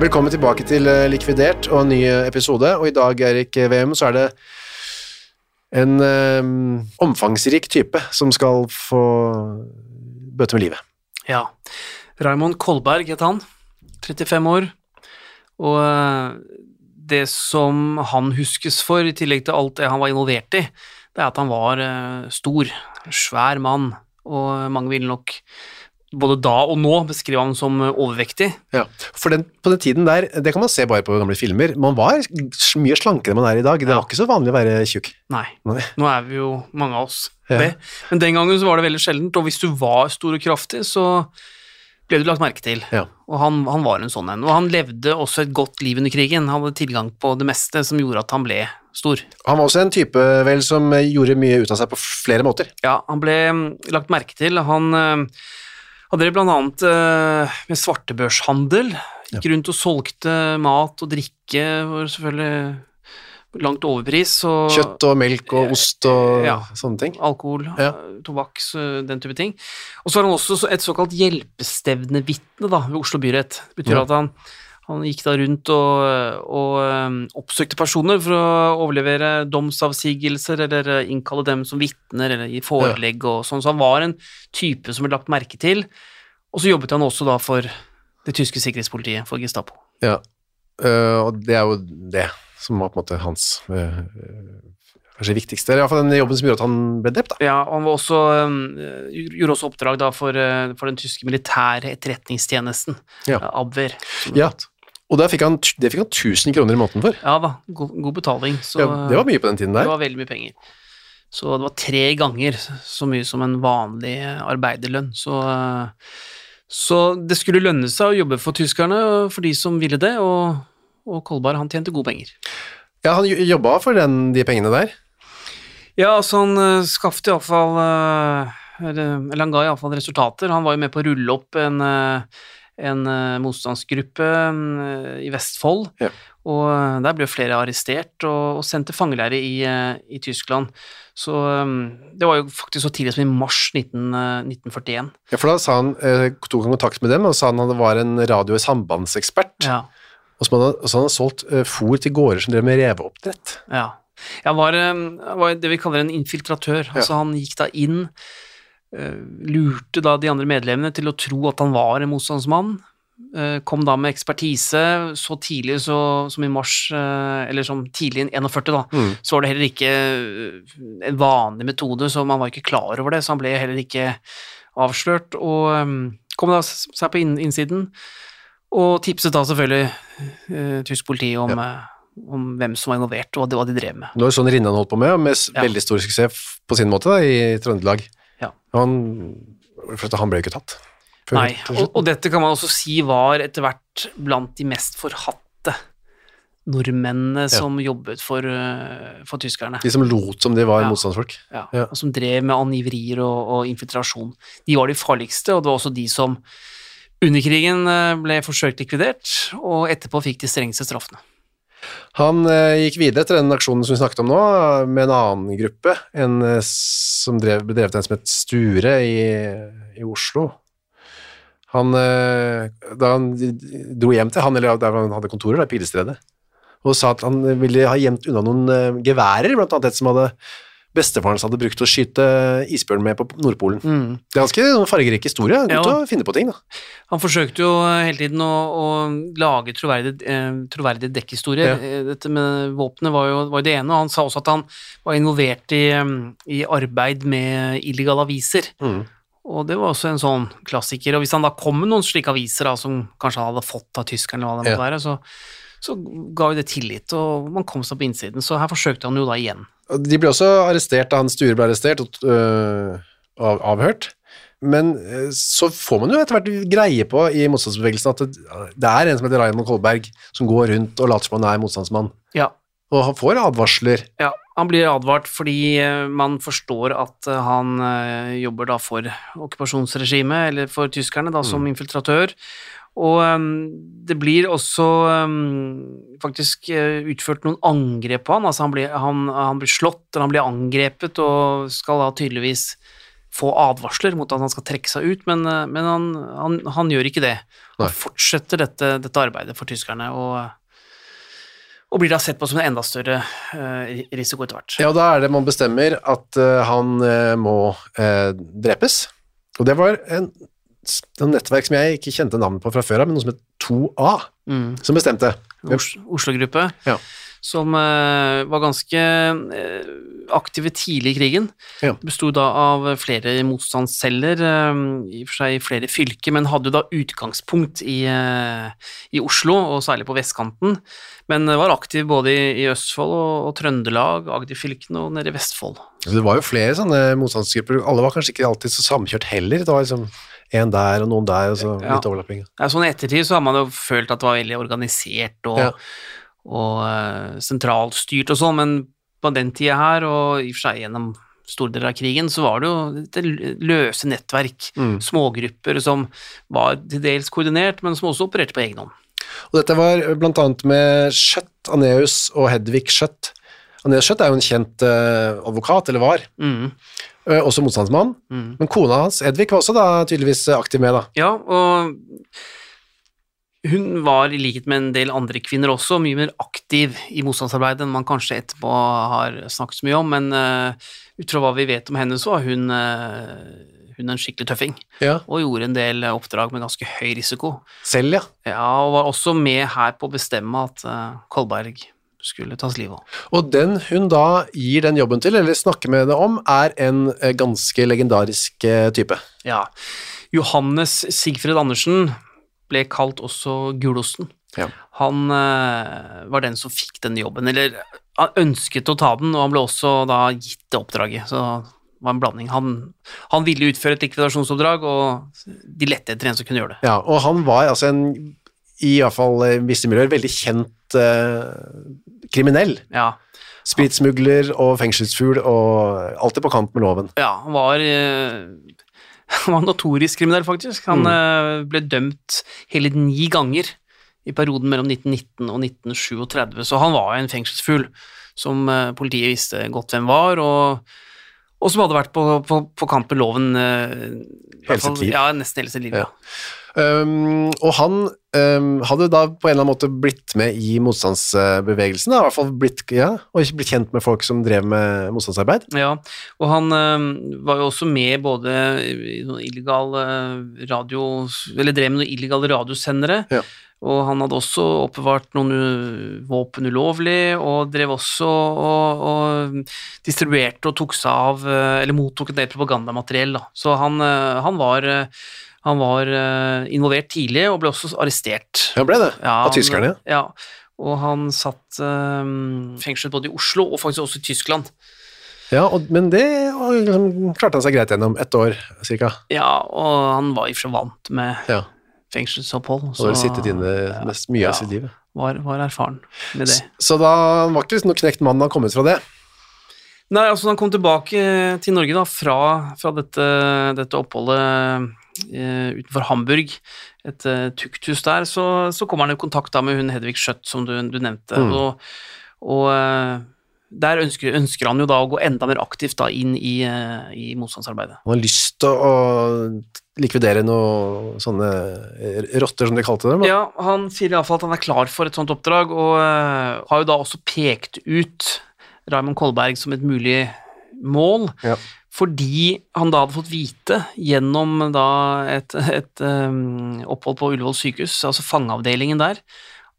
Velkommen tilbake til eh, Likvidert og en ny episode, og i dag, Erik VM, så er det en um, omfangsrik type som skal få bøte med livet. Ja. Raymond Kolberg het han, 35 år, og eh, det som han huskes for, i tillegg til alt det han var involvert i, det er at han var stor, svær mann, og mange ville nok både da og nå beskriver han som eh, overvektig. Ja, for den, på den tiden der, det kan man se bare på gamle filmer, man var mye slankere enn man er i dag. Det var ikke så vanlig å være tjukk. Nei, Nei. nå er vi jo mange av oss Ja. det. Men den gangen så var det veldig sjeldent, og hvis du var stor og kraftig, så ble du lagt merke til. Ja. Og han, han var en sånn en. Og han levde også et godt liv under krigen. Han hadde tilgang på det meste som gjorde at han ble stor. Han var også en type vel som eh, gjorde mye ut av seg på flere måter. Ja, han ble mm, lagt merke til. Han øh, hadde dere annet øh, med svartebørshandel. Gikk rundt og solgte mat og drikke, var selvfølgelig langt overpris. Og Kjøtt og melk og ost og Ja. sånne ting. alkohol, Ja. tobakk, den type ting. Og så var han også et såkalt hjelpestevnevitne ved Oslo byrett. Det betyr Ja. at han, han gikk da rundt og, og oppsøkte personer for å overlevere domsavsigelser eller innkalle dem som vitner eller gi forelegg og sånn. Så han var en type som ble lagt merke til. Og så jobbet han også da for det tyske sikkerhetspolitiet, for Gestapo. Ja, øh, og det er jo det som var på en måte hans øh, kanskje viktigste, eller iallfall den jobben som gjorde at han ble drept. Da. Ja, han var også, øhm, gjorde også oppdrag da for, øh, for den tyske militære etterretningstjenesten, Ja. Abwehr. Ja, het. Og det fikk han, det fikk han 1000 kroner i måneden for. Ja da, god, god betaling. Så Ja, det var mye på den tiden der. det var veldig mye penger. Så det var tre ganger så mye som en vanlig arbeiderlønn. Så, eh, så det skulle lønne seg å jobbe for tyskerne, for de som ville det, og, og Kolberg han tjente gode penger. Ja, han jo- jobba for den, de pengene der. Ja, altså han uh, skaffet iallfall Eller eller han ga iallfall resultater. Han var jo med på å rulle opp en, eh, en eh, motstandsgruppe eh, i Vestfold, Ja. og eh, der ble flere arrestert og, og sendt til fangelære i, i Tyskland. Så det var jo faktisk så tidlig som i mars 19, eh, 1941. Ja, for da sa han, tok han kontakt med dem og sa han at han var en radio- og sambandsekspert, Ja. og så hadde, han solgt fôr til gårder som drev med reveoppdrett. Ja. Han var, var det vi kaller en infiltratør. Altså Han gikk da inn, lurte da de andre medlemmene til å tro at han var en motstandsmann. eh, Kom da med ekspertise så tidlig så, som i mars, eh, eller som tidlig i 41, da. Mm. Så var det heller ikke eh, en vanlig metode, så man var ikke klar over det. Så han ble heller ikke avslørt. Og eh, kom da seg på inn, innsiden, og tipset da selvfølgelig eh, tysk politi om, ja. om hvem som var involvert, og hva de drev med. Det var sånn Rinnan holdt på med, med Ja. veldig stor suksess på sin måte da, i Trøndelag. Ja. Han, han ble jo ikke tatt. Nei, og, og dette kan man også si var etter hvert blant de mest forhatte nordmennene som jobbet for, eh, for tyskerne. De som lot som de var Ja. motstandsfolk. Ja, Ja. og Som drev med angiverier og, og infiltrasjon. De var de farligste, og det var også de som under krigen eh, ble forsøkt likvidert, og etterpå fikk de strengeste straffene. Han eh, gikk videre til den aksjonen som vi snakket om nå, med en annen gruppe, en eh, som drev, ble drevet en som het Sture i, i Oslo. Han, eh, da han dro hjem til han, eller der han hadde kontorer, da, Pilestredet, og sa at han ville ha gjemt unna noen geværer, blant annet et som hadde bestefaren hans hadde brukt å skyte isbjørn med på Nordpolen. Mm. Det er ganske sånn fargerik historie. Godt Ja. å finne på ting, da. Han forsøkte jo hele tiden å, å lage troverdige, eh, troverdige dekkhistorier. Ja. Eh, Dette med våpenet var jo, var det ene, og han sa også at han var involvert i, eh, i arbeid med illegale aviser. Mm. Og det var også en sånn klassiker. Og hvis han da kom med noen slike aviser da, som kanskje han hadde fått av tyskerne, eller hva det måtte være, så, så ga jo det tillit, og man kom seg på innsiden. Så her forsøkte han jo da igjen. De ble også arrestert da han Sture ble arrestert og øh, av, avhørt. Men øh, så får man jo etter hvert greie på i motstandsbevegelsen at det, det er en som heter Raymond Kolberg som går rundt og later som han er motstandsmann. Ja, Og han får advarsler. Ja, han blir advart fordi eh, man forstår at han jobber da for okkupasjonsregimet, eller for tyskerne, da som infiltratør. Og eh, det blir også eh, faktisk eh, utført noen angrep på han. Altså han blir, han, han blir slått, eller han blir angrepet, og skal da tydeligvis få advarsler mot at han skal trekke seg ut, men, eh, men han, han, han gjør ikke det. Nei. Han fortsetter dette, dette arbeidet for tyskerne, og, og blir da sett på som en enda større uh, risiko etter hvert. Ja, da er det man bestemmer at uh, han uh, må drepes. Og det var en, en nettverk som jeg ikke kjente navnet på fra før av, men noe som het 2A, Mm. som bestemte. Os- Oslo-gruppe, Ja. Som eh, var ganske eh, aktive tidlig i krigen. Ja. Bestod da av flere motstandsceller, eh, i og for seg flere fylker, men hadde da utgangspunkt i, i Oslo, og særlig på vestkanten. Men var aktiv både i, i Østfold og, og Trøndelag, Agder-fylkene og nede i Vestfold. Så Det var jo flere sånne motstandsgrupper. Alle var kanskje ikke alltid så samkjørt heller. Det var liksom en der og noen der, og så Ja. litt overlapping. Ja, sånn i ettertid så har man jo følt at det var veldig organisert og, Ja. Og sentralt sentralstyrt og sånn, men på den tida her, og i og for seg gjennom store deler av krigen, så var det jo dette løse nettverk, Mm. smågrupper som var til dels koordinert, men som også opererte på egen hånd. Og dette var blant annet med Skjøtt, Aneus og Hedvig Skjøtt. Aneus Skjøtt er jo en kjent uh, advokat, eller var, Mm. Uh, også motstandsmann. Mm. Men kona hans, Hedvig, var også da tydeligvis eh, aktiv med, da. Ja, og hun var i likhet med en del andre kvinner også mye mer aktiv i motstandsarbeidet enn man kanskje etterpå har snakket så mye om, men uh, ut fra hva vi vet om henne, så var hun, uh, hun en skikkelig tøffing, Ja. og gjorde en del eh, oppdrag med ganske høy risiko. Selv, ja. Ja, og var også med her på å bestemme at uh, Kolberg skulle tas livet av. Og den hun da gir den jobben til, eller snakker med henne om, er en ganske legendarisk type. Ja. Johannes Sigfred Andersen ble kalt også Gulosten. Ja. Han eh, var den som fikk den jobben, eller han ønsket å ta den, og han ble også da gitt det oppdraget. Så det var en blanding. Han, han ville utføre et likvidasjonsoppdrag, og de lette etter en som kunne gjøre det. Ja, og han var altså en, i hvert fall i visse miljøer, veldig kjent eh, kriminell. Ja, Spritsmugler og fengselsfugl og alltid på kant med loven. ja han var eh, Han var notorisk kriminell, faktisk. Han mm. ble dømt hele ni ganger i perioden mellom 1919 og 1937, så han var en fengselsfugl som eh, politiet visste godt hvem var, og, og som hadde vært på, på, på kamp med loven eh, Hele sitt liv. Ja, nesten hele sitt liv. Ja. Um, og han um, hadde da på en eller annen måte blitt med i motstandsbevegelsen, da, i hvert fall blitt, ja, og blitt kjent med folk som drev med motstandsarbeid. Ja, og han um, var jo også med både i noen illegale radio... Eller drev med noen illegale radiosendere. Ja. Og han hadde også oppbevart noen våpen ulovlig, og drev også og, og distribuerte og tok seg av eh, Eller mottok en del propagandamateriell, da. Så han, eh, han var eh, han var eh, involvert tidlig og ble også arrestert. Han ble det, Ja, av tyskerne. Ja, og han satt eh, fengslet både i Oslo og faktisk også i Tyskland. Ja, og, men det liksom, klarte han seg greit gjennom ett år, cirka. Ja, og han var i og for seg vant med Ja, fengselsopphold, og har sittet inne mest mye ja. av sitt liv. var, var erfaren med det. Så, så da var ikke liksom noe knekt mann han kom ut fra det. Nei, altså han kom tilbake til Norge da, fra, fra dette, dette oppholdet utenfor Hamburg, et eh, tukthus der, så, så kommer han i kontakt med hun Hedvig Skjøtt, som du, du nevnte, Mm. og, og eh, der ønsker, ønsker han jo da å gå enda mer aktivt da inn i, eh, i motstandsarbeidet. Han har lyst til å likvidere noen sånne rotter, som de kalte dem. da. Ja, han sier iallfall at han er klar for et sånt oppdrag, og uh, har jo da også pekt ut Raymond Kolberg som et mulig mål, Ja. Fordi han da hadde fått vite gjennom da et, et um, opphold på Ullevål sykehus, altså fangeavdelingen der,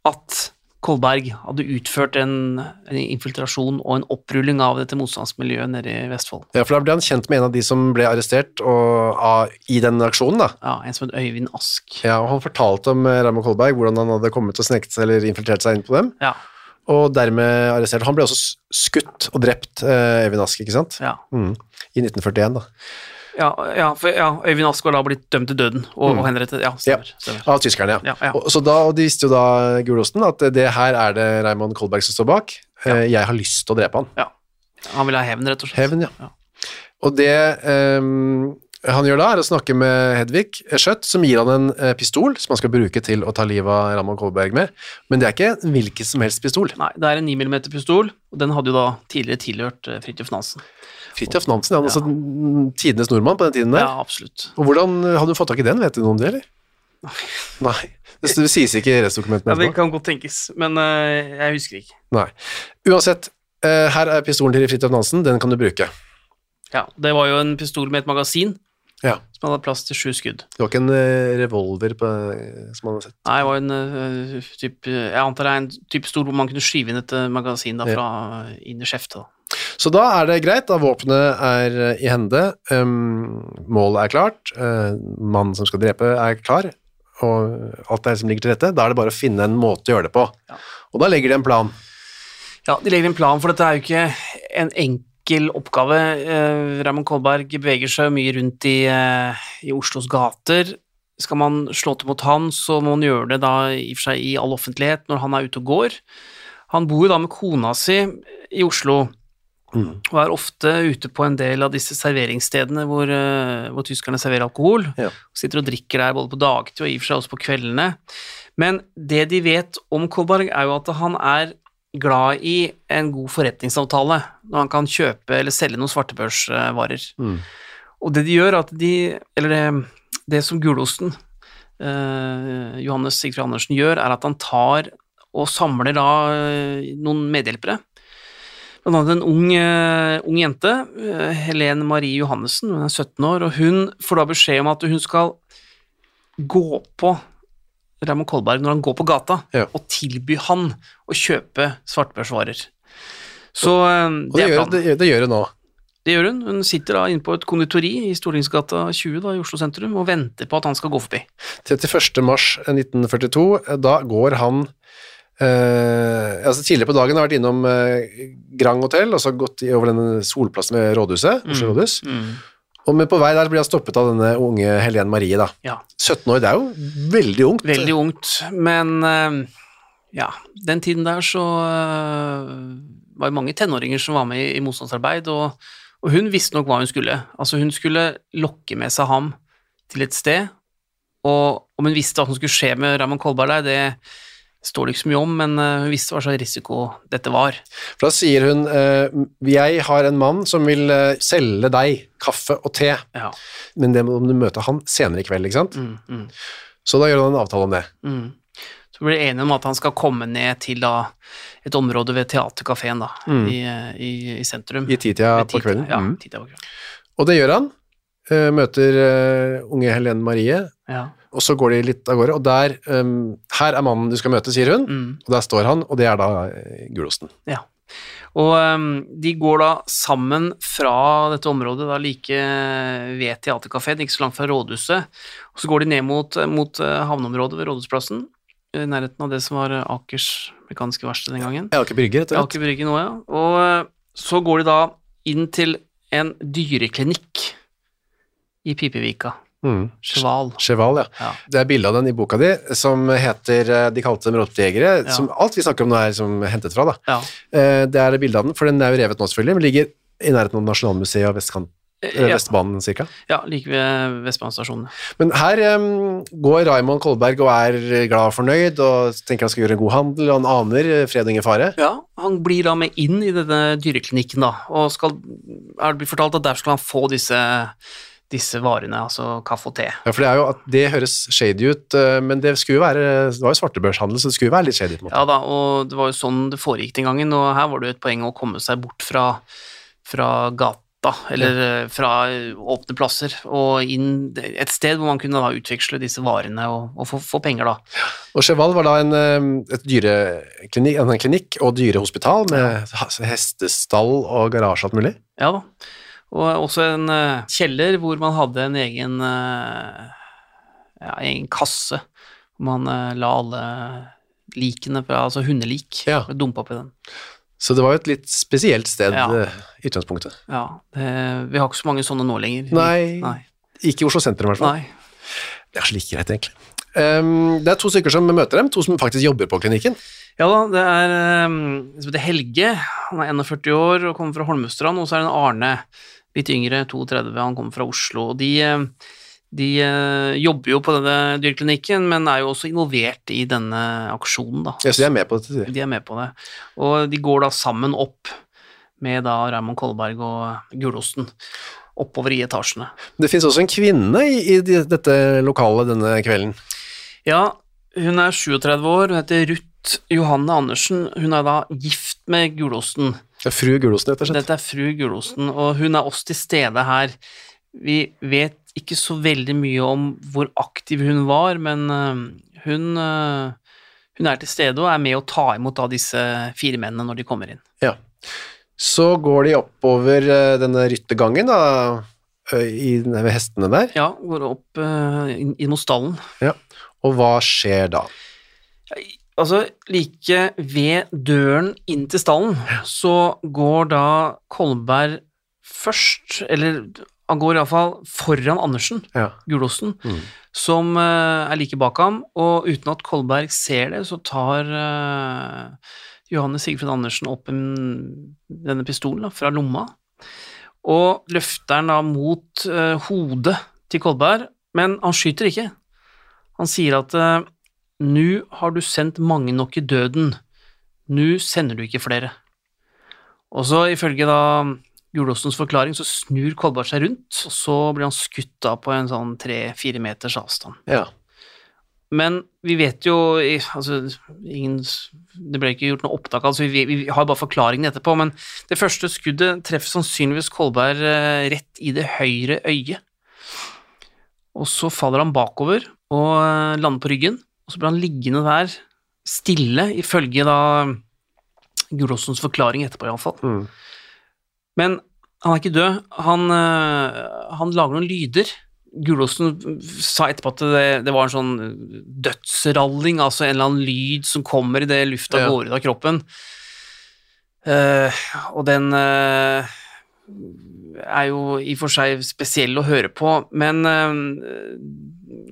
at Kolberg hadde utført en, en infiltrasjon og en opprulling av dette motstandsmiljøet nede i Vestfold. Ja, for da ble han kjent med en av de som ble arrestert og, av, i den aksjonen, da. Ja, En som het Øyvind Ask. Ja, og han fortalte om eh, Raymond Kolberg, hvordan han hadde kommet og sneket seg eller infiltrert seg inn på dem, Ja, og dermed arrestert. Han ble også skutt og drept, eh, Øyvind Ask, ikke sant? ja. Mm. I 1941, da. Ja, ja, for, ja, Øyvind Ask var da blitt dømt til døden og, og henrettet. Ja, stemmer. stemmer. Av tyskerne, ja. Ja, ja. Og, så da, og de visste jo da, Gulosten, at det her er det Raymond Kolberg som står bak. Eh, Jeg har lyst til å drepe han. Ja. Han ville ha hevn, rett og slett. Hevn, ja. Og det ehm, han gjør da, er å snakke med Hedvig Skjøtt, som gir han en eh, pistol som han skal bruke til å ta livet av Ramón Kolberg med. Men det er ikke en hvilken som helst pistol. Nei, det er en 9 mm pistol, og den hadde jo da tidligere tilhørt eh, Fridtjof Nansen. Fridtjof Nansen, ja. altså tidenes nordmann på den tiden der. Ja, absolutt. Og hvordan eh, hadde du fått tak i den? Vet du noe om det, eller? Nei. Det, det sies ikke i rettsdokumentene. Ja, det kan godt tenkes, men uh, jeg husker ikke. Nei. Uansett, uh, her er pistolen til Fridtjof Nansen, den kan du bruke. Ja, Det var jo en pistol med et magasin Ja. som hadde plass til sju skudd. Det var ikke en eh, revolver på, eh, som man hadde sett. Nei, det var en eh, typ, Jeg antar det er en type stol hvor man kunne skyve inn et magasin da, fra inn i skjeftet. Så da er det greit, da våpenet er i hende, um, målet er klart, uh, mannen som skal drepe er klar, og alt det som ligger til rette, da er det bare å finne en måte å gjøre det på. Ja. Og da legger de en plan. Ja, De legger en plan, for dette er jo ikke en enkel oppgave. Eh, Raymond Kolberg beveger seg mye rundt i, eh, i Oslos gater. Skal man slå til mot han, så må man gjøre det da i og for seg i all offentlighet når han er ute og går. Han bor jo da med kona si i Oslo, og er ofte ute på en del av disse serveringsstedene hvor, eh, hvor tyskerne serverer alkohol. Ja. Sitter og drikker der både på dagtid og i og for seg også på kveldene. Men det de vet om Kolberg, er jo at han er glad i en god forretningsavtale når han kan kjøpe eller selge noen svartebørsvarer. Mm. Og det de gjør, at de Eller det, det som Gulosten, eh, Johannes Sigfrid Andersen, gjør, er at han tar og samler da eh, noen medhjelpere. Blant annet en ung, eh, ung jente, eh, Helene Marie Johannessen, hun er 17 år, og hun får da beskjed om at hun skal gå på Raymond Kolberg når han går på gata, Ja. og tilby han å kjøpe svartbørsvarer. Så eh, Og det det er planen. det, det gjør hun nå. Det gjør hun. Hun sitter da inne på et konditori i Stortingsgata 20 da, i Oslo sentrum og venter på at han skal gå forbi. 31. mars 1942, eh, da går han eh, altså Tidligere på dagen har vært innom eh, Grand Hotel, og så gått i- over denne solplassen ved rådhuset, Oslo rådhus. Og men på vei der blir han stoppet av denne unge Helene Marie, da. Ja, 17 år, det er jo veldig ungt. veldig ungt, men eh, ja, den tiden der så eh, var det mange tenåringer som var med i, i motstandsarbeid, og, og hun visste nok hva hun skulle. Altså hun skulle lokke med seg ham til et sted, og om hun visste hva som skulle skje med Raymond Kolberg der, det står det ikke så mye om, men eh, hun visste hva slags risiko dette var. For da sier hun eh, jeg har en mann som vil eh, selge deg kaffe og te, Ja. men det må du møte han senere i kveld, ikke sant? Mm, mm. Så da gjør han en avtale om det. Mm. Så blir de enige om at han skal komme ned til da et område ved Teaterkafeen da, i, i, i sentrum. I titida på kvelden. Ja, Mm. titida på kvelden. Og det gjør han. Møter unge Helene Marie, Ja. Og så går de litt av gårde, og der um, Her er mannen du skal møte, sier hun, Mm. og der står han, og det er da eh, Gulosten. ja. Og um, de går da sammen fra dette området, da like ved Teaterkafeen, ikke så langt fra rådhuset, og så går de ned mot, mot eh, havneområdet ved Rådhusplassen, i nærheten av det som var eh, Akers mekaniske verksted den gangen. Aker Brygge, rett og slett. Aker Brygge nå, ja. Og eh, så går de da inn til en dyreklinikk i Pipevika. Mm. Cheval. Cheval, ja. Ja. Det er bilde av den i boka di, som heter eh, De kalte dem rottejegere. Ja. som alt vi snakker om nå er som hentet fra, da. Ja. Eh, Det er bilde av den, for den er jo revet nå selvfølgelig, men ligger i nærheten av Nasjonalmuseet og Vestkant, eh, Ja, Vestbanen cirka. ja, like ved Vestbanen stasjon. Men her um, går Raymond Kolberg og er glad og fornøyd, og tenker han skal gjøre en god handel, og han aner fred og ingen fare. Ja, han blir da med inn i denne dyreklinikken, da, og skal, er det blitt fortalt at der skal han få disse, disse varene, altså kaffe og te. Ja, for det er jo at det høres shady ut, eh, men det skulle jo være, det var jo svartebørshandel, så det skulle jo være litt shady på en måte. Ja da, og det var jo sånn det foregikk den gangen, og her var det jo et poeng å komme seg bort fra, fra gata, eller ja. fra eh, åpne plasser, og inn et sted hvor man kunne da utveksle disse varene og, og få, få penger, da. Og Cheval var da en, eh, dyreklinikk, en klinikk og dyrehospital med hestestall og garasje og alt mulig. Ja da. Og også en eh, kjeller hvor man hadde en egen, eh, ja, egen kasse. Hvor man eh, la alle likene, fra, altså hundelik, Ja. dumpa oppi den. Så det var jo et litt spesielt sted Ja. i utgangspunktet. Ja, det, vi har ikke så mange sånne nå lenger. Nei. Nei. Ikke i Oslo sentrum, i hvert fall. Nei. Det er slik like greit, egentlig. Um, det er to stykker som møter dem, to som faktisk jobber på klinikken. Ja da, det er um, Helge, han er 41 år og kommer fra Holmestrand, og så er det en Arne, litt yngre, 32, han kommer fra Oslo. og De, eh, de eh, jobber jo på denne dyreklinikken, men er jo også involvert i denne aksjonen, da. Ja, så de er med på dette. De er med på det. Og de går da sammen opp med da Raymond Kolberg og Gulosten oppover i etasjene. Det finnes også en kvinne i, i dette lokalet denne kvelden. Ja, hun er 37 år, hun heter Ruth Johanne Andersen. Hun er da gift med Gulosten. Det er Fru Gulosen, rett og slett. Dette er fru Gulosten, og hun er også til stede her. Vi vet ikke så veldig mye om hvor aktiv hun var, men øh, hun, øh, hun er til stede og er med å ta imot da disse fire mennene når de kommer inn. Ja. Så går de oppover eh, denne ryttergangen da, eh, i, ved hestene der. Ja, går opp inn, inn mot stallen. Ja. Og hva skjer da? Altså, like ved døren inn til stallen, så går da Kolberg først, eller han går iallfall foran Andersen, Ja. Gulosten, Mm. som uh, er like bak ham, og uten at Kolberg ser det, så tar uh, Johanne Sigfrid Andersen opp en, denne pistolen da, fra lomma, og løfter den da mot uh, hodet til Kolberg, men han skyter ikke. Han sier at eh, nå har du sendt mange nok i døden, nå sender du ikke flere. Og så ifølge da Gulåsens forklaring så snur Kolberg seg rundt, og så blir han skutt da på en sånn tre-fire meters avstand. Ja. Men vi vet jo altså, ingen, Det ble ikke gjort noe opptak, altså vi, vi har bare forklaringen etterpå, men det første skuddet treffer sannsynligvis Kolberg eh, rett i det høyre øyet. Og så faller han bakover og eh, lander på ryggen, og så ble han liggende der stille, ifølge da Gulåsens forklaring etterpå, iallfall. Mm. Men han er ikke død. Han, øh, han lager noen lyder. Gulåsen sa etterpå at det, det var en sånn dødsralling, altså en eller annen lyd som kommer idet lufta Ja. går ut av kroppen. Uh, og den uh, er jo i og for seg spesiell å høre på, men uh,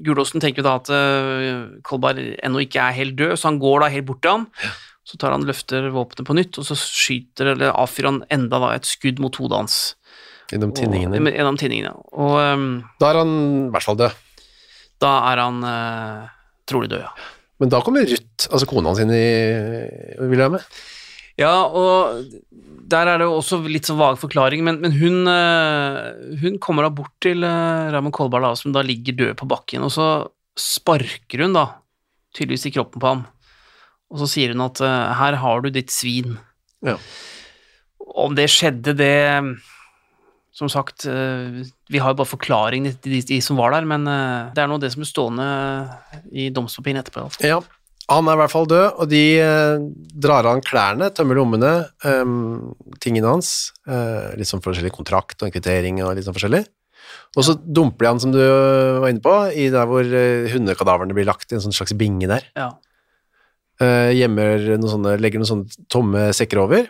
Gulåsen tenker da at uh, Kolberg ennå ikke er helt død, så han går da helt bort til ham. Så tar han løfter våpenet på nytt, og så skyter eller avfyrer han enda da et skudd mot hodet hans. Gjennom tinningene. Og, gjennom tinningene. Og um, Da er han i hvert fall død. da er han uh, trolig død, ja. Men da kommer Ruth, altså kona hans, inn i med. Ja, og der er det jo også litt så vag forklaring, men, men hun, eh, hun kommer da bort til uh, Raymond Kolberg, da, som da ligger død på bakken, og så sparker hun da tydeligvis i kroppen på ham, og så sier hun at eh, her har du ditt svin. Ja. Om det skjedde, det Som sagt, eh, vi har jo bare forklaringen til de, de som var der, men eh, det er nå det som er stående i domspapirene etterpå. fall. Ja, han er i hvert fall død, og de eh, drar av han klærne, tømmer lommene, ehm, tingene hans, eh, litt sånn forskjellig kontrakt og en kvittering og litt sånn forskjellig. Og så dumper de han, som du var inne på, i der hvor eh, hundekadaverne blir lagt i en sånn slags binge der. Ja. Eh, gjemmer noen sånne, legger noen sånne tomme sekker over.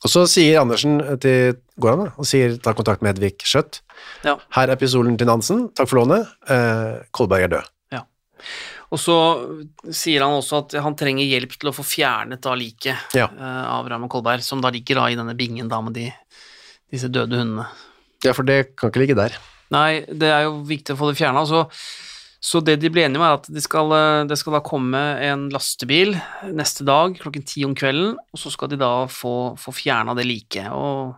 Og så sier Andersen til går han da, og sier, ta kontakt med Hedvig Skjøtt. Ja. Her er pistolen til Nansen, takk for lånet. Eh, Kolberg er død. Og så sier han også at han trenger hjelp til å få fjernet da liket Ja. eh, av Raymond Kolberg, som da ligger da i denne bingen da med de, disse døde hundene. Ja, for det kan ikke ligge der. Nei, det er jo viktig å få det fjerna. Så, så det de ble enige om, er at det skal, eh, det skal da komme en lastebil neste dag klokken ti om kvelden, og så skal de da få, få fjerna det liket. Og,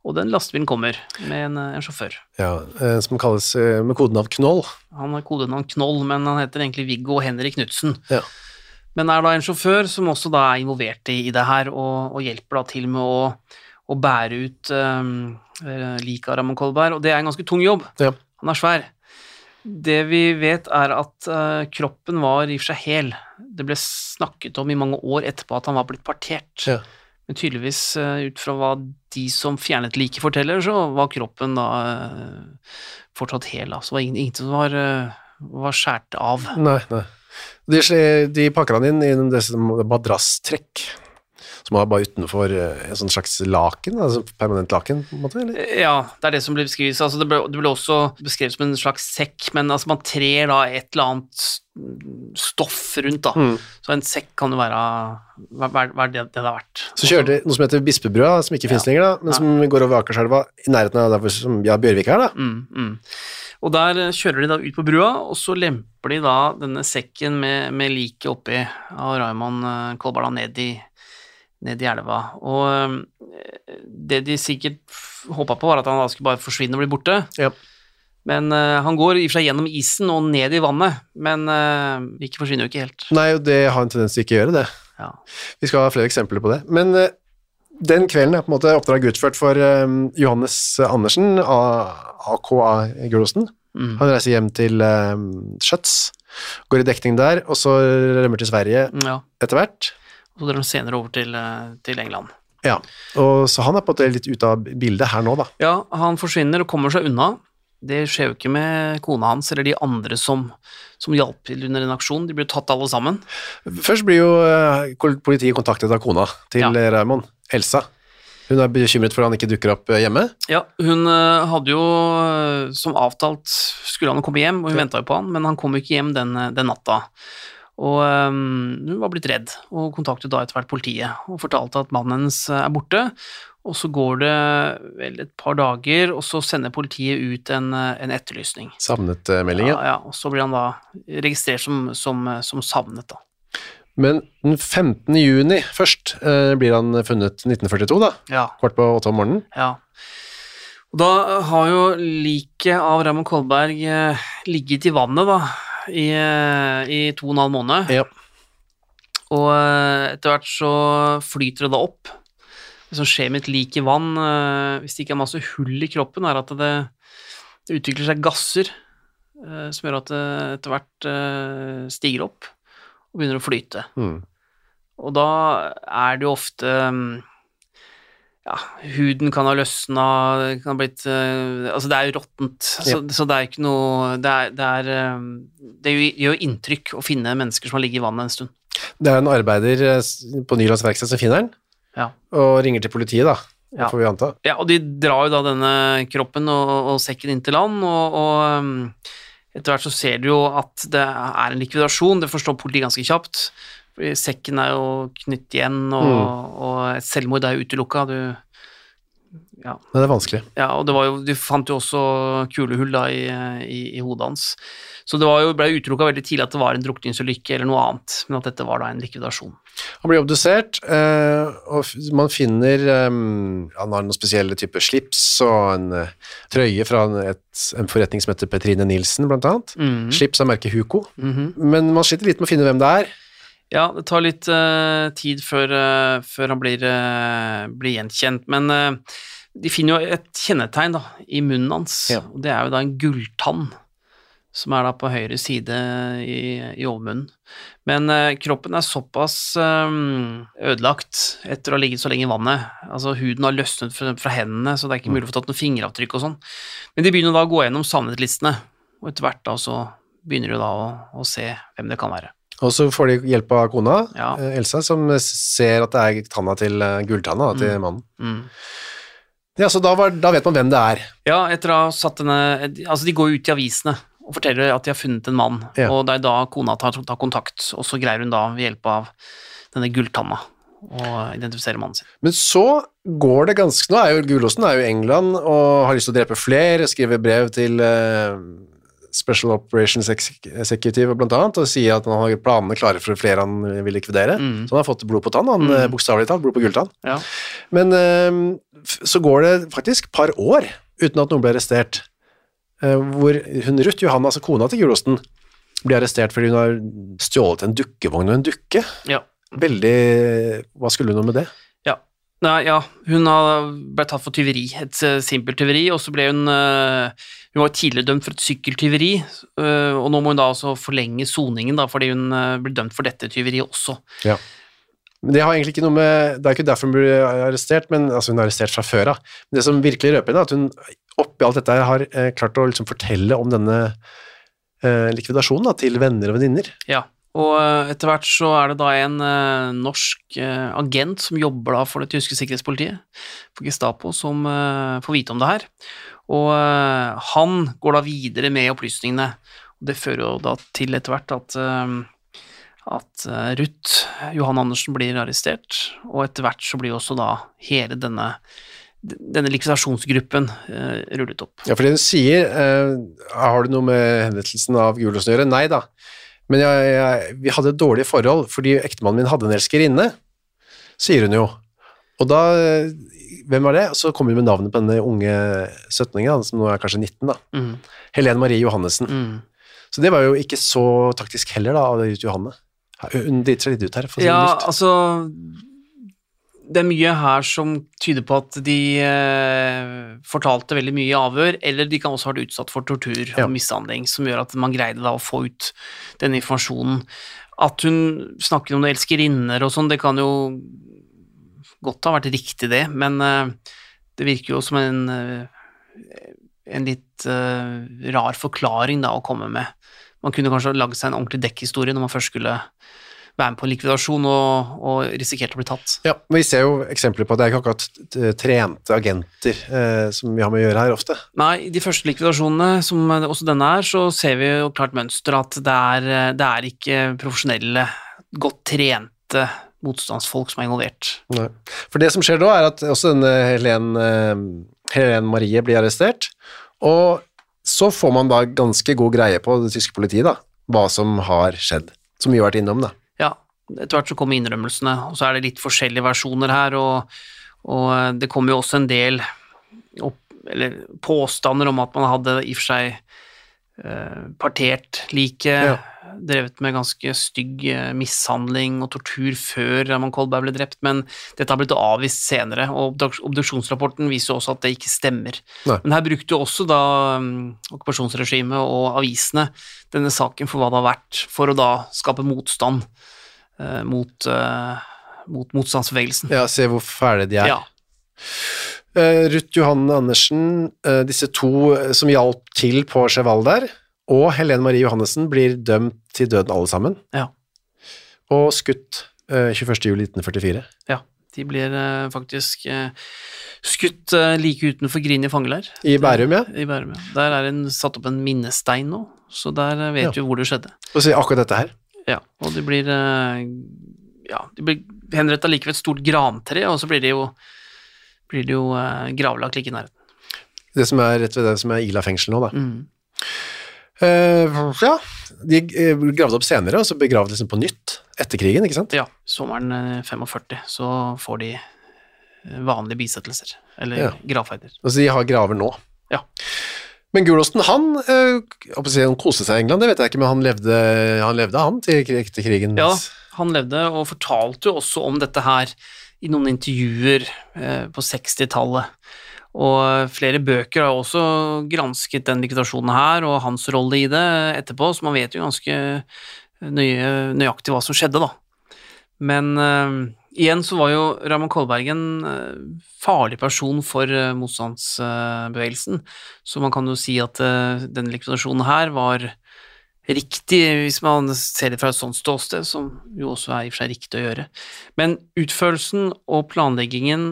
og den lastebilen kommer med en, en sjåfør. Ja, eh, som kalles eh, med kodenavn Knoll. Han har kodenavn Knoll, men han heter egentlig Viggo Henrik Knutsen. Ja. Men er da en sjåfør som også da er involvert i, i det her, og, og hjelper da til med å, å bære ut um, liket av Ramón Kolberg, og det er en ganske tung jobb. Ja. Han er svær. Det vi vet, er at uh, kroppen var i og for seg hel. Det ble snakket om i mange år etterpå at han var blitt partert. Ja. Men tydeligvis, eh, ut fra hva de som fjernet liket forteller, så var kroppen da eh, fortsatt hel. Altså, det var ingen, ingenting som var, eh, var skåret av. Nei, nei. De, de pakker han inn i en madrasstrekk, som var bare utenfor eh, en sånn slags laken, altså permanent laken, på en måte, eller? Ja, det er det som blir beskrevet. Altså, det, ble, det ble også beskrevet som en slags sekk, men altså, man trer da et eller annet stoff rundt, da. Mm. Så en sekk kan jo være hva, er det det har vært. Så kjører de noe som heter Bispebrua, som ikke finnes Ja. lenger, da, men som går over Akerselva i nærheten av der hvor som, Bjørvik er, da. Mm, mm. Og der eh, kjører de da ut på brua, og så lemper de da denne sekken med, med liket oppi av Raymond eh, Kolberg ned i, ned i elva. Og eh, det de sikkert håpa på, var at han da skulle bare forsvinne og bli borte. Ja. Men uh, han går i og for seg gjennom isen og ned i vannet, men uh, ikke forsvinner jo ikke helt. Nei, og det har en tendens til ikke å gjøre det. Ja. Vi skal ha flere eksempler på det. Men uh, den kvelden er på en måte oppdraget utført for um, Johannes Andersen, AKA Gulosen. Mm. Han reiser hjem til um, Schjøtz, går i dekning der, og så rømmer til Sverige ja. etter hvert. Så drar han senere over til, eh, til England. Ja, og så han er på en måte litt ute av bildet her nå, da. Ja, han forsvinner og kommer seg unna. Det skjer jo ikke med kona hans eller de andre som, som hjalp til under en aksjon. De blir tatt alle sammen. Først blir jo eh, politiet kontaktet av kona til Ja. Raymond, Elsa. Hun er bekymret for at han ikke dukker opp eh, hjemme. Ja, hun hadde jo som avtalt skulle han komme hjem, og hun Ja. venta jo på han, men han kom ikke hjem den, den natta. Og um, hun var blitt redd, og kontaktet da etter hvert politiet og fortalte at mannen hennes eh, er borte. Og så går det vel et par dager, og så sender politiet ut en, eh, en etterlysning. Savnet eh. Ja, ja, og så blir han da registrert som, som, som savnet, da. Men den 15. juni først eh, blir han funnet 1942, da. Ja, Kvart på åtte om morgenen. ja. Og da har jo liket av Raymond Kolberg eh, ligget i vannet, da, i, eh, i to og en halv måned. Ja. Og eh, etter hvert så flyter det da opp. Det som skjer med et lik i vann, eh, hvis det ikke er masse hull i kroppen, er at det, det utvikler seg gasser som gjør at det etter hvert stiger opp og begynner å flyte. Mm. Og da er det jo ofte mm, Ja, huden kan ha løsna, kan ha blitt eh, Altså, det er jo råttent, så, så det er ikke noe Det, er, det, er, eh, det gjør jo inntrykk å finne mennesker som har ligget i vannet en stund. Det er en arbeider eh, på Nylands verksted som finner den, Ja. og ringer til politiet, da. Ja. Får vi anta. Ja, og de drar jo da denne kroppen og, og sekken inn til land, og, og um, etter hvert så ser du jo at det er en likvidasjon, det forstår politiet ganske kjapt, fordi sekken er jo knytt igjen, og, og et selvmord er jo utelukka, du ja, det er vanskelig. ja, og det var jo, du fant jo også kulehull da i, i, i hodet hans. Så det var jo, ble utelukka veldig tidlig at det var en drukningsulykke eller noe annet, men at dette var da en likvidasjon. Han blir obdusert, eh, og man finner eh, Han har noen spesielle typer slips og en eh, trøye fra et, en forretning som heter Petrine Nilsen, blant annet. Mhm. Slips av merket Huco. Mhm. Men man sliter litt med å finne hvem det er. Ja, det tar litt uh, tid før, uh, før han blir, uh, blir gjenkjent, men de finner jo et kjennetegn da, i munnen hans, Ja. og det er jo da en gulltann, som er da på høyre side i, i overmunnen. Men kroppen er såpass ødelagt etter å ha ligget så lenge i vannet, altså huden har løsnet fra, fra hendene, så det er ikke mulig å få tatt noen fingeravtrykk og sånn. Men de begynner da å gå gjennom savnet-listene, og etter hvert da så begynner de da å, å se hvem det kan være. Og så får de hjelp av kona, Ja. eh, Elsa, som ser at det er tanna til eh, gulltanna til mannen. Mm. Ja, så da, var, da vet man hvem det er. Ja, etter å ha satt denne Altså, de går ut i avisene og forteller at de har funnet en mann, Ja. og det er da kona tar, tar kontakt, og så greier hun da ved hjelp av denne gulltanna å identifisere mannen sin. Men så går det ganske Nå er jo Gulåsen er jo i England og har lyst til å drepe flere, skriver brev til eh, Special Operations Executive blant annet, og sier at han har planene klare for flere han vil likvidere. Mm. Så han har fått blod på tann, han Mm. bokstavelig talt, blod på gulltann. Ja. Men eh, så går det faktisk par år uten at noen blir arrestert, eh, hvor hun Ruth Johanna, altså kona til Gulosten, blir arrestert fordi hun har stjålet en dukkevogn og en dukke. Ja. Veldig Hva skulle hun med det? ja. Nei, ja, hun har- ble tatt for tyveri, et eh, simpelt tyveri, og så ble hun eh, Hun var tidligere dømt for et sykkeltyveri, eh, og nå må hun da altså forlenge soningen, da, fordi hun eh, ble dømt for dette tyveriet også. Ja. Men det har egentlig ikke noe med Det er ikke derfor hun ble arrestert, men altså hun er arrestert fra før av. Men det som virkelig røper henne, er at hun oppi alt dette har klart å liksom fortelle om denne eh, likvidasjonen da, til venner og venninner. Ja, og etter hvert så er det da en eh, norsk eh, agent som jobber da for det tyske sikkerhetspolitiet, for Gestapo, som får vite om det her. Og eh, han går da videre med opplysningene, og det fører jo da til etter hvert at eh, at eh, Ruth Johan Andersen blir arrestert, og etter hvert så blir også da hele denne, denne likvidasjonsgruppen rullet opp. Ja, for hun sier Har du noe med henrettelsen av Gulåsen å gjøre? Nei da. Men jeg, jeg, vi hadde et dårlig forhold fordi ektemannen min hadde en elskerinne, sier hun jo. Og da Hvem var det? Så kom hun med navnet på denne unge 17-åringen, som nå er kanskje 19, da. Mm, Helene Marie Johannessen. mm. Så det var jo ikke så taktisk heller, da, av Ruth Johanne. Hun driter seg litt ut her, for å si det Ja, mildt. altså Det er mye her som tyder på at de eh, fortalte veldig mye i avhør, eller de kan også ha vært utsatt for tortur Ja. og mishandling, som gjør at man greide da å få ut den informasjonen. At hun snakker om elskerinner og sånn, det kan jo godt ha vært riktig, det, men eh, det virker jo som en, eh, en litt eh, rar forklaring da å komme med. Man kunne kanskje lagd seg en ordentlig dekkhistorie når man først skulle være med på likvidasjon og, og risikerte å bli tatt. Ja, men vi ser jo eksempler på at det er ikke akkurat trente agenter eh, som vi har med å gjøre her ofte. Nei, i de første likvidasjonene, som også denne er, så ser vi jo klart mønster at det er, det er ikke profesjonelle, godt trente motstandsfolk som er involvert. Nei. For det som skjer da, er at også denne Helene, Helene Marie blir arrestert, og så får man da ganske god greie på det tyske politiet, da, hva som har skjedd, som vi har vært innom, da. Ja, etter hvert så kommer innrømmelsene, og så er det litt forskjellige versjoner her, og, og det kommer jo også en del opp, eller påstander om at man hadde i og for seg eh, partert liket, Ja. drevet med ganske stygg eh, mishandling og tortur før Raman Kolberg ble drept, men dette har blitt avvist senere, og obduksjonsrapporten viser jo også at det ikke stemmer. Nei. Men her brukte jo også da um, okkupasjonsregimet og avisene denne saken for hva det har vært, for å da skape motstand uh, mot, uh, mot motstandsbevegelsen. Ja, se hvor fæle de er. Ja. Eh, Ruth Johanne Andersen, eh, disse to eh, som hjalp til på Cheval der, og Helene Marie Johannessen blir dømt til døden alle sammen, Ja. og skutt eh, 21. juli 1944. ja. De blir faktisk skutt like utenfor Grini fangeleir I Bærum, ja. i Bærum. ja. Der er en, satt opp en minnestein nå, så der vet Ja. vi hvor det skjedde. Og så akkurat dette her. Ja, og de blir ja, de blir henrettet like ved et stort grantre, og så blir de jo, blir det jo eh, gravlagt like i nærheten. Det som er rett ved det som er Ila fengsel nå, da. Mm. Uh, ja, de gravde ble opp senere, og så begravde liksom på nytt etter krigen, ikke sant? Ja, sommeren eh, 45 så får de eh, vanlige bisettelser, eller Ja. gravferder. Altså, de har graver nå. Ja. Men Gulosten, han, eh, å si, han koste seg i England, det vet jeg ikke, men han levde, han levde han til, til krigen. Ja, han levde og fortalte jo også om dette her i noen intervjuer eh, på 60-tallet. Og flere bøker har også gransket den likvidasjonen her og hans rolle i det etterpå, så man vet jo ganske nøye, nøyaktig hva som skjedde, da. Men uh, igjen så var jo Raymond Kolberg en eh, farlig person for motstandsbevegelsen, så man kan jo si at uh, den likvidasjonen her var riktig, hvis man ser det fra et sånt ståsted, som jo også er i og for seg riktig å gjøre. Men utførelsen og planleggingen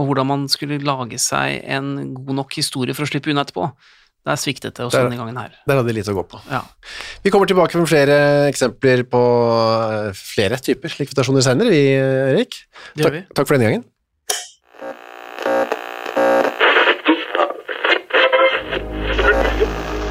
og hvordan man skulle lage seg en god nok historie for å slippe unna etterpå, der sviktet det også Der- denne gangen her. Der hadde de litt å gå på. Ja. Vi kommer tilbake med flere eksempler på eh, flere typer likvidasjoner senere, vi, Erik. Gjør vi. Takk, takk for denne gangen.